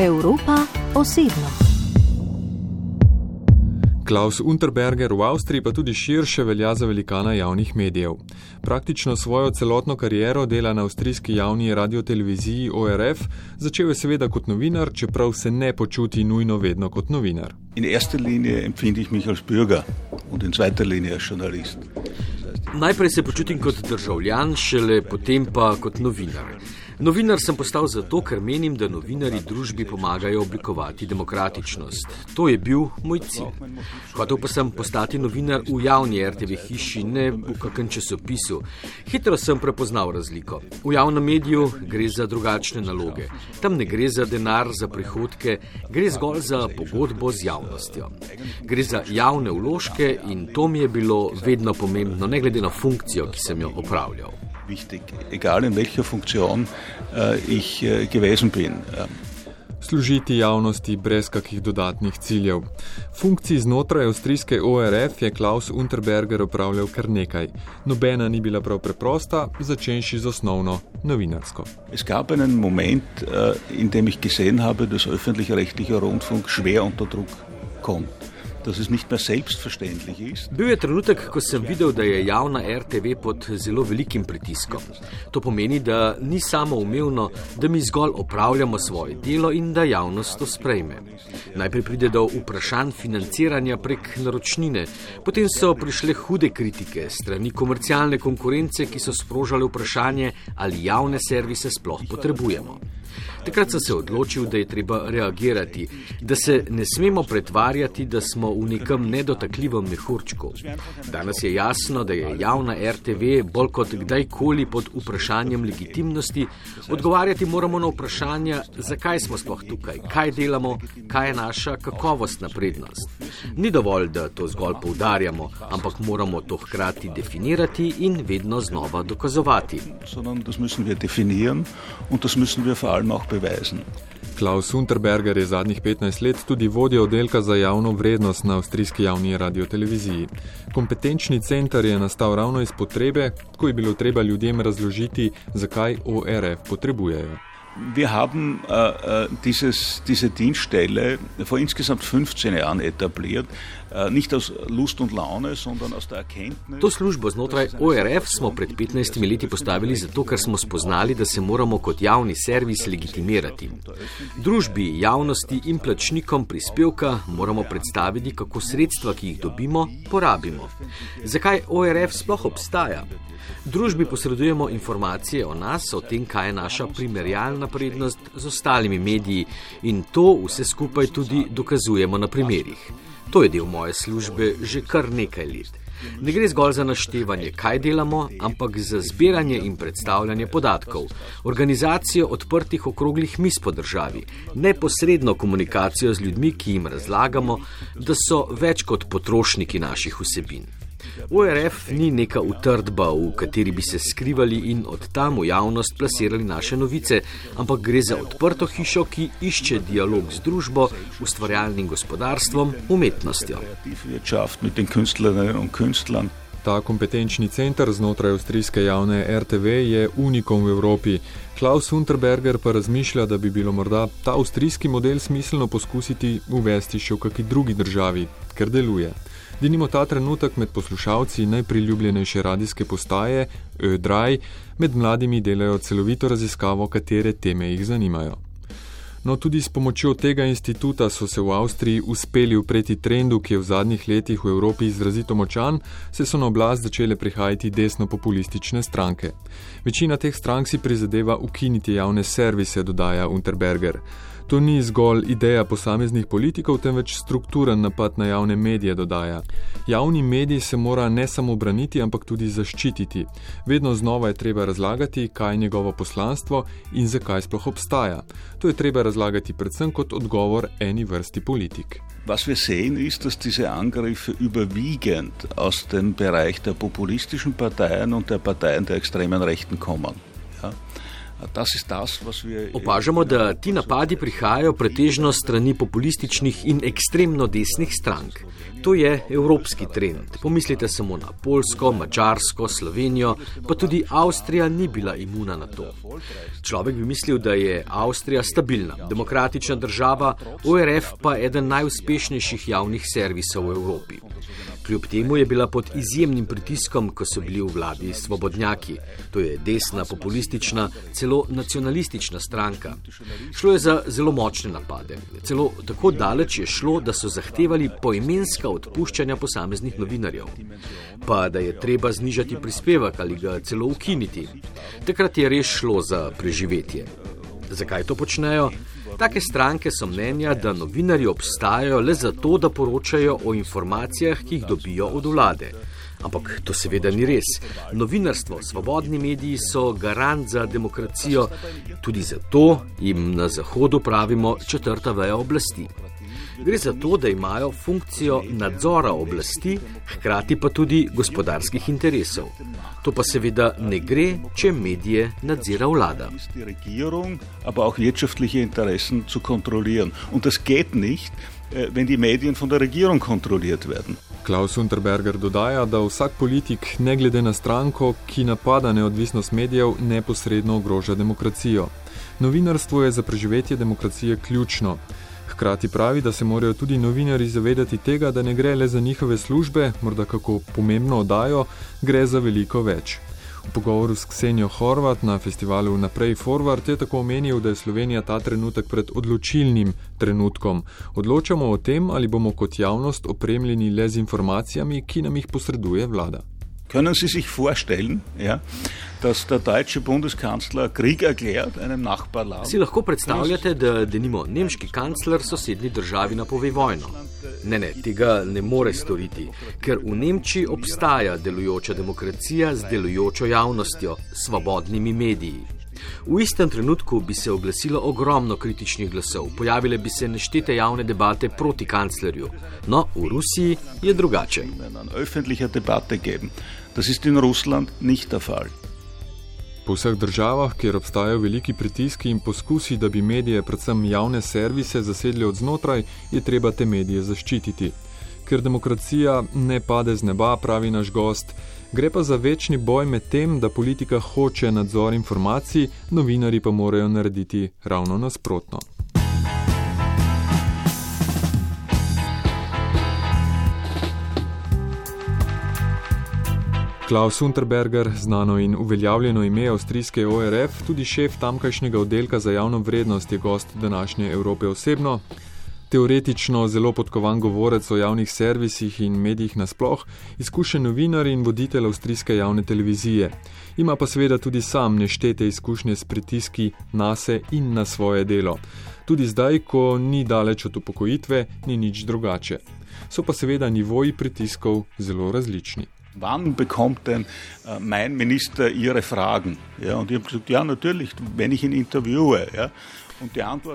Evropa osebno. Klaus Unterberger v Avstriji pa tudi širše velja za velikana javnih medijev. Praktično svojo celotno kariero dela na avstrijski javni radioteleviziji ORF, začel je seveda kot novinar, čeprav se ne počuti nujno vedno kot novinar. In erster linije empfinde ich mich als Bürger und in zweiter linije als Journalist. Najprej se počutim kot državljan, šele potem pa kot novinar. Novinar sem postal zato, ker menim, da novinari družbi pomagajo oblikovati demokratičnost. To je bil moj cilj. Hotel pa sem postati novinar v javni RTV hiši, ne v kakem časopisu. Hitro sem prepoznal razliko. V javnem mediju gre za drugačne naloge. Tam ne gre za denar, za prihodke, gre zgolj za pogodbo z javnostjo. Gre za javne vložke in to mi je bilo vedno pomembno, ne glede na funkcijo, ki sem jo opravljal wichtig, egal in welcher Funktion äh, ich äh, gewesen bin. Služiti javnosti brez kakih dodatnih ciljev. Funkcij znotraj avstrijske ORF je Klaus Unterberger opravljal kar nekaj. Nobena ni bila prav preprosta, začenši z osnovno novinarsko. Es gab einen Moment, äh, in dem ich gesehen habe, dass öffentlich-rechtlicher Rundfunk schwer unter Druck kommt Bil je trenutek, ko sem videl, da je javna RTV pod zelo velikim pritiskom. To pomeni, da ni samo umevno, da mi zgolj opravljamo svoje delo in da javnost to sprejme. Najprej pride do vprašanj financiranja prek naročnine, potem so prišle hude kritike strani komercialne konkurence, ki so sprožale vprašanje, ali javne servise sploh potrebujemo. Takrat sem se odločil, da je treba reagirati, da se ne smemo pretvarjati, da smo v nekem nedotakljivem mehurčku. Danes je jasno, da je javna RTV bolj kot kdajkoli pod vprašanjem legitimnosti. Odgovarjati moramo na vprašanja, zakaj smo sploh tukaj, kaj delamo, kaj je naša kakovostna prednost. Ni dovolj, da to zgolj poudarjamo, ampak moramo to hkrati definirati in vedno znova dokazovati. Sondern das müssen wir definieren und das müssen wir vor allem auch beweisen. Klaus Unterberger je zadnjih 15 let tudi vodja oddelka za javno vrednost na avstrijski javni radioteleviziji. Kompetenčni center je nastal ravno iz potrebe, ko je bilo treba ljudem razložiti, zakaj ORF potrebujejo. Wir haben äh, dieses, diese Dienststelle vor insgesamt 15 Jahren etabliert, äh, nicht aus Lust und Laune, sondern aus der Erkenntnis. To službo znotraj ORF smo pred 15 leti postavili zato, ker smo spoznali, da se moramo kot javni servis legitimirati. Družbi, javnosti in plačnikom prispevka moramo predstaviti, kako sredstva, ki jih dobimo, porabimo. Zakaj ORF sploh obstaja? Družbi posredujemo informacije o nas, o tem, kaj je naša primerjalna prednost z ostalimi mediji in to vse skupaj tudi dokazujemo na primerih. To je del moje službe že kar nekaj let. Ne gre zgolj za naštevanje, kaj delamo, ampak za zbiranje in predstavljanje podatkov, organizacijo odprtih okroglih mis po državi, neposredno komunikacijo z ljudmi, ki jim razlagamo, da so več kot potrošniki naših vsebin. ORF ni neka utrdba, v kateri bi se skrivali in od tam v javnost plasirali naše novice, ampak gre za odprto hišo, ki išče dialog z družbo, ustvarjalnim gospodarstvom, umetnostjo. Ta kompetenčni center znotraj avstrijske javne RTV je unikom v Evropi. Klaus Unterberger pa razmišlja, da bi bilo morda ta avstrijski model smiselno poskusiti uvesti še v kakšni drugi državi, ker deluje. Denimo ta trenutek med poslušalci najpriljubljenejše radijske postaje, Ödraj, med mladimi delajo celovito raziskavo, katere teme jih zanimajo. No, tudi s pomočjo tega instituta so se v Avstriji uspeli upreti trendu, ki je v zadnjih letih v Evropi izrazito močan, se so na oblast začele prihajati desno-populistične stranke. Večina teh strank si prizadeva ukiniti javne servise, dodaja Unterberger. To ni zgolj ideja posameznih politikov, temveč strukturen napad na javne medije, dodaja. Javni medij se mora ne samo braniti, ampak tudi zaščititi. Vedno znova je treba razlagati, kaj je njegovo poslanstvo in zakaj sploh obstaja. To je treba razlagati predvsem kot odgovor eni vrsti politik. Was wir sehen, ist, dass diese Angriffe überwiegend aus dem Bereich der populistischen Parteien und der Parteien der extremen Rechten kommen. Ja? Opažamo, da ti napadi prihajajo pretežno strani populističnih in ekstremno desnih strank. To je evropski trend. Pomislite samo na Polsko, Mačarsko, Slovenijo, pa tudi Avstrija ni bila imuna na to. Človek bi mislil, da je Avstrija stabilna, demokratična država, ORF pa eden najuspešnejših javnih servisov v Evropi. Kljub temu je bila pod izjemnim pritiskom, ko so bili v vladi svobodnjaki. To je desna, populistična, celo nacionalistična stranka. Šlo je za zelo močne napade. Celo tako daleč je šlo, da so zahtevali poimenska odpuščanja posameznih novinarjev. Pa da je treba znižati prispevek ali ga celo ukiniti. Takrat je res šlo za preživetje. Zakaj to počnejo? Take stranke so mnenja, da novinarji obstajajo le zato, da poročajo o informacijah, ki jih dobijo od vlade. Ampak to seveda ni res. Novinarstvo, svobodni mediji so garant za demokracijo, tudi zato jim na Zahodu pravimo četrta veja oblasti. Gre za to, da imajo funkcijo nadzora oblasti, hkrati pa tudi gospodarskih interesov. To pa seveda ne gre, če medije nadzira vlada. Aber auch wirtschaftliche Interessen zu kontrollieren. Und das geht nicht, äh, wenn die Medien von der Regierung kontrolliert werden. Klaus Unterberger dodaja, da vsak politik, ne glede na stranko, ki napada neodvisnost medijev, neposredno ogroža demokracijo. Novinarstvo je za preživetje demokracije ključno. Hkrati pravi, da se morajo tudi novinari zavedati tega, da ne gre le za njihove službe, morda kako pomembno oddajo, gre za veliko več. V pogovoru s Ksenijo Horvat na festivalu Naprej Forward je tako omenil, da je Slovenija ta trenutek pred odločilnim trenutkom. Odločamo o tem, ali bomo kot javnost opremljeni le z informacijami, ki nam jih posreduje vlada. Können Sie sich vorstellen, ja, dass der deutsche Bundeskanzler Krieg erklärt einem Nachbarland? Si lahko predstavljate, da denimo nemški kancler sosednji državi napove vojno? Ne, ne, tega ne more storiti, ker v Nemčiji obstaja delujoča demokracija z delujočo javnostjo, svobodnimi mediji. V istem trenutku bi se oglasilo ogromno kritičnih glasov, pojavile bi se neštete javne debate proti kanclerju. No, v Rusiji je drugače. Das ist in Russland nicht der Fall. Po vseh državah, kjer obstajajo veliki pritiski in poskusi, da bi medije, predvsem javne servise, zasedli od znotraj, je treba te medije zaščititi. Ker demokracija ne pade z neba, pravi naš gost, gre pa za večni boj med tem, da politika hoče nadzor informacij, novinari pa morajo narediti ravno nasprotno. Klaus Unterberger, znano in uveljavljeno ime avstrijske ORF, tudi šef tamkajšnjega oddelka za javno vrednost, je gost današnje Evrope osebno. Teoretično zelo podkovan govorec o javnih servisih in medijih nasploh, izkušen novinar in voditelj avstrijske javne televizije. Ima pa seveda tudi sam neštete izkušnje s pritiski na se in na svoje delo. Tudi zdaj, ko ni daleč od upokojitve, ni nič drugače. So pa seveda nivoji pritiskov zelo različni. Wann bekommt denn äh, mein Minister Ihre Fragen? Ja, und ich habe gesagt, ja, natürlich, wenn ich ihn interviewe. Ja.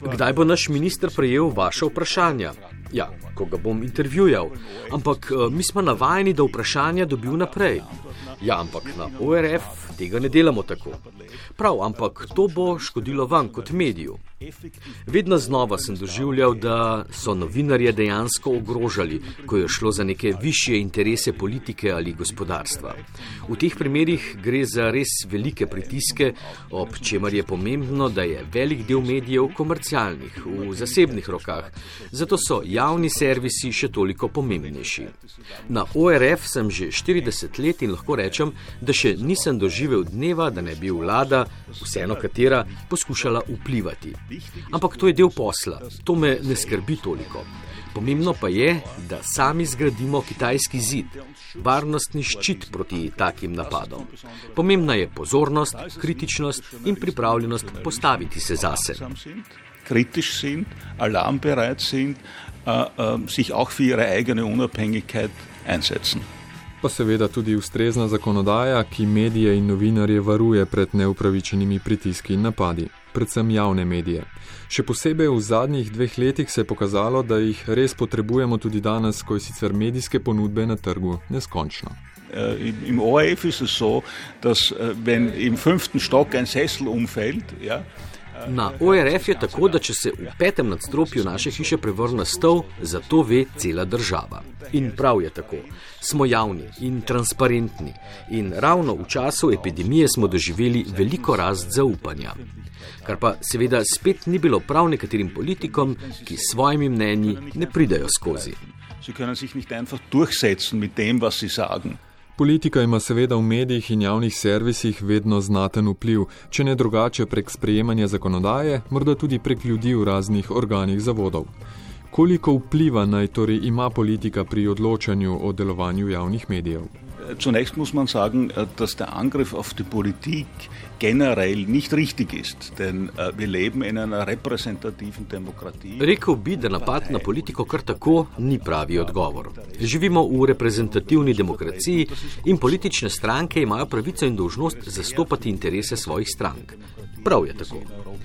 Kdaj bo naš minister prejel vaše vprašanja? Ja, ko ga bom intervjujal. Ampak äh, mi smo navajeni, da vprašanja dobijo naprej. Ja, ampak na ORF tega ne delamo tako. Prav, ampak to bo škodilo vam kot mediju. Vedno znova sem doživljal, da so novinarje dejansko ogrožali, ko je šlo za neke višje interese politike ali gospodarstva. V teh primerih gre za res velike pritiske, ob čemer je pomembno, da je velik del medijev komercialnih, v zasebnih rokah, zato so javni servisi še toliko pomembnejši. Na ORF sem že 40 let in lahko rečem, da še nisem doživel dneva, da ne bi vlada, vseeno katera, poskušala vplivati. Ampak to je del posla, to me ne skrbi toliko. Pomembno pa je, da sami zgradimo kitajski zid, varnostni ščit proti takim napadom. Pomembna je pozornost, kritičnost in pripravljenost postaviti se zase. Kritisch sind, alarmbereit sind, uh, uh, sich auch für ihre eigene Unabhängigkeit einsetzen. Pa seveda tudi ustrezna zakonodaja, ki medije in novinarje varuje pred neupravičenimi pritiski in napadi predvsem javne medije. Še posebej v zadnjih dveh letih se je pokazalo, da jih res potrebujemo tudi danes, ko je sicer medijske ponudbe na trgu neskončno. Äh, Im ORF ist es so, dass äh, wenn im fünften Stock ein Sessel umfällt, ja, Na ORF je tako, da če se v petem nadstropju naše hiše prevrne stol, za to ve cela država. In prav je tako. Smo javni in transparentni. In ravno v času epidemije smo doživeli veliko rast zaupanja. Kar pa seveda spet ni bilo prav nekaterim politikom, ki s svojimi mnenji ne pridajo skozi. Sie können sich nicht einfach durchsetzen mit dem, was sie sagen. Politika ima seveda v medijih in javnih servisih vedno znaten vpliv, če ne drugače prek sprejemanja zakonodaje, morda tudi prek ljudi v raznih organih zavodov. Koliko vpliva naj torej ima politika pri odločanju o delovanju javnih medijev? Zunächst muss man sagen, äh, dass der Angriff auf die Politik generell nicht richtig ist, denn äh, wir leben in einer repräsentativen Demokratie. Rekel bi, da napad na politiko kar tako ni pravi odgovor. Živimo v reprezentativni demokraciji in politične stranke imajo pravico in dožnost zastopati interese svojih strank. Prav je tako.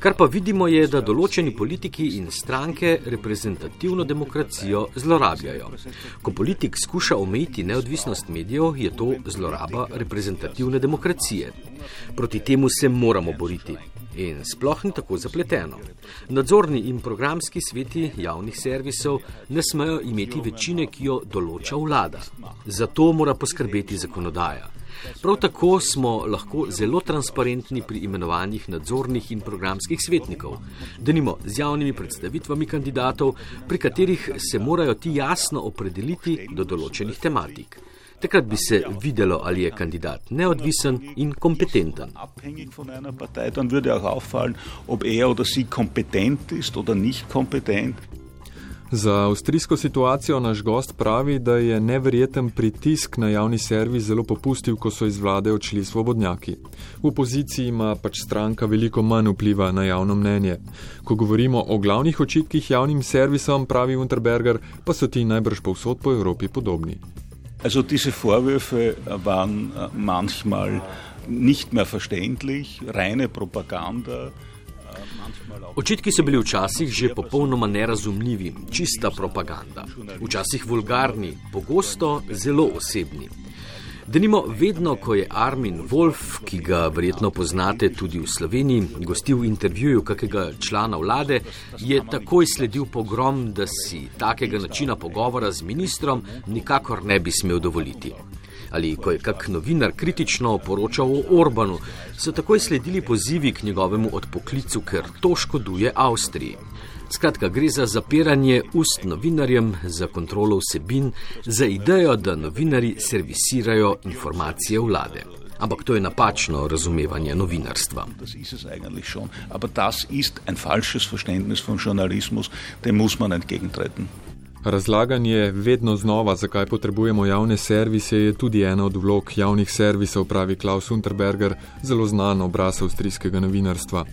Kar pa vidimo je, da določeni politiki in stranke reprezentativno demokracijo zlorabljajo. Ko politik skuša omejiti neodvisnost medijev, je to zloraba reprezentativne demokracije. Proti temu se moramo boriti. In sploh ni tako zapleteno. Nadzorni in programski sveti javnih servisov ne smejo imeti večine, ki jo določa vlada. Zato mora poskrbeti zakonodaja. Prav tako smo lahko zelo transparentni pri imenovanjih nadzornih in programskih svetnikov, da nimo z javnimi predstavitvami kandidatov, pri katerih se morajo ti jasno opredeliti do določenih tematik. Takrat bi se videlo, ali je kandidat neodvisen in kompetenten. Abhängig von einer Partei, dann würde auch auffallen, ob er oder sie kompetent ist oder nicht kompetent. Za avstrijsko situacijo naš gost pravi, da je neverjeten pritisk na javni servis zelo popustil, ko so iz vlade odšli svobodnjaki. V opoziciji ima pač stranka veliko manj vpliva na javno mnenje. Ko govorimo o glavnih očitkih javnim servisom, pravi Unterberger, pa so ti najbrž povsod po Evropi podobni. Also diese Vorwürfe waren äh, manchmal nicht mehr verständlich, reine Propaganda. Očitki so bili včasih že popolnoma nerazumljivi, čista propaganda. Včasih vulgarni, pogosto zelo osebni. Denimo, vedno, ko je Armin Wolf, ki ga verjetno poznate tudi v Sloveniji, gostil v intervjuju kakega člana vlade, je takoj sledil pogrom, da si takega načina pogovora z ministrom nikakor ne bi smel dovoliti. Ali ko je kak novinar kritično poročal o Orbanu, so takoj sledili pozivi k njegovemu odpoklicu, ker to škoduje Avstriji. Skratka, gre za zapiranje ust novinarjem, za kontrolo vsebin, za idejo, da novinari servisirajo informacije vlade. Ampak to je napačno razumevanje novinarstva. Das ist es eigentlich schon. Aber das ist ein falsches Verständnis von Journalismus, dem muss man entgegentreten. Razlaganje vedno znova, zakaj potrebujemo javne servise, je tudi ena od vlog javnih servisov, pravi Klaus Unterberger, zelo znan obraz avstrijskega novinarstva,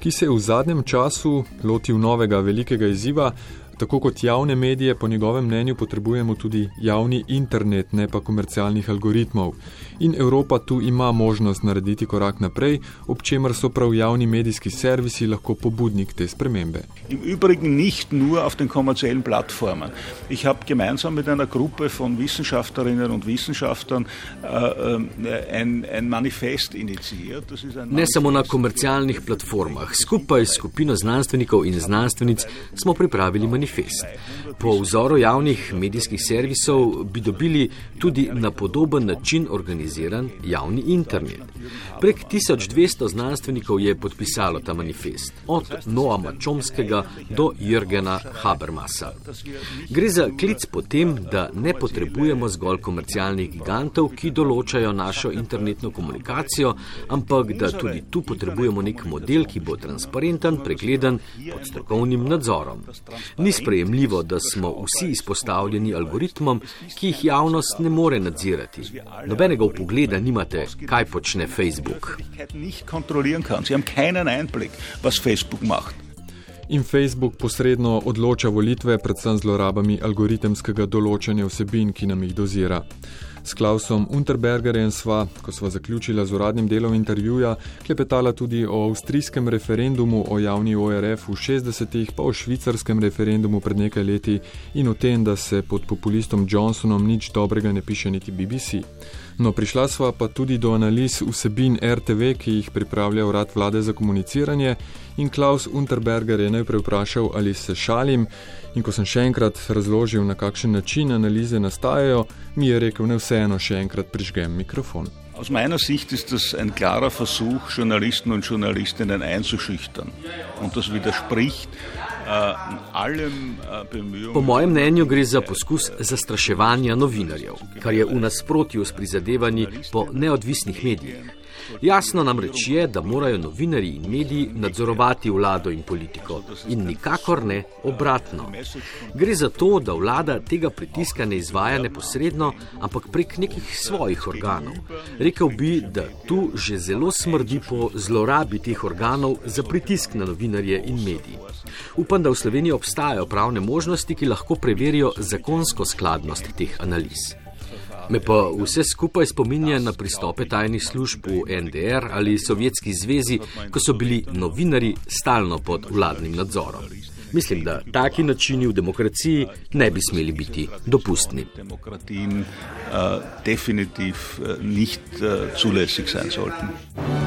ki se je v zadnjem času lotil novega velikega izziva. Tako kot javne medije, po njegovem mnenju, potrebujemo tudi javni internet, ne pa komercialnih algoritmov. In Evropa tu ima možnost narediti korak naprej, ob čemer so prav javni medijski servisi lahko pobudnik te spremembe. Im Übrigen nicht nur auf den kommerziellen Plattformen. Ich habe gemeinsam mit einer Gruppe von Wissenschaftlerinnen und Wissenschaftlern äh, äh, ein, ein Manifest initiiert. Das ist ein Ne samo na komercialnih platformah, skupaj s skupino znanstvenikov in znanstvenic smo pripravili manifest. Po vzoru javnih medijskih servisov bi dobili tudi na podoben način organiziran javni internet. Prek 1200 znanstvenikov je podpisalo ta manifest, od Noama Čomskega do Jürgena Habermasa. Gre za klic po tem, da ne potrebujemo zgolj komercialnih gigantov, ki določajo našo internetno komunikacijo, ampak da tudi tu potrebujemo nek model, ki bo transparenten, pregleden, pod strokovnim nadzorom. Ni sprejemljivo, da smo vsi izpostavljeni algoritmom, ki jih javnost ne more nadzirati. Nobenega upogleda nimate, kaj počne Facebook. In Facebook posredno odloča volitve, predvsem z zlorabami algoritemskega določanja vsebin, ki nam jih dozira. S Klausom Unterbergerjem sva, ko sva zaključila z uradnim delom intervjuja, klepetala tudi o avstrijskem referendumu o javni ORF v 60-ih, pa o švicarskem referendumu pred nekaj leti in o tem, da se pod populistom Johnsonom nič dobrega ne piše niti BBC. No, prišla sva pa tudi do analiz vsebin RTV, ki jih pripravlja Urad vlade za komuniciranje in Klaus Unterberger je najprej vprašal, ali se šalim in ko sem še enkrat razložil, na kakšen način analize nastajajo, mi je rekel, ne vseeno še enkrat prižgem mikrofon. Aus meiner Sicht ist das ein klarer Versuch, Journalisten und Journalistinnen einzuschüchtern. Und das widerspricht äh, allem äh, Bemühungen. Po mojem mnenju gre za poskus zastraševanja novinarjev, kar je v nasprotju s prizadevanji po neodvisnih medijih. Jasno namreč je, da morajo novinari in mediji nadzorovati vlado in politiko in nikakor ne obratno. Gre za to, da vlada tega pritiska ne izvaja neposredno, ampak prek nekih svojih organov. Rekel bi, da tu že zelo smrdi po zlorabi teh organov za pritisk na novinarje in mediji. Upam, da v Sloveniji obstajajo pravne možnosti, ki lahko preverijo zakonsko skladnost teh analiz. Me pa vse skupaj spominja na pristope tajnih služb v NDR ali Sovjetski zvezi, ko so bili novinari stalno pod vladnim nadzorom. Mislim, da taki načini v demokraciji ne bi smeli biti dopustni. Demokratien uh, definitiv uh, nicht uh, zulässig sein sollten.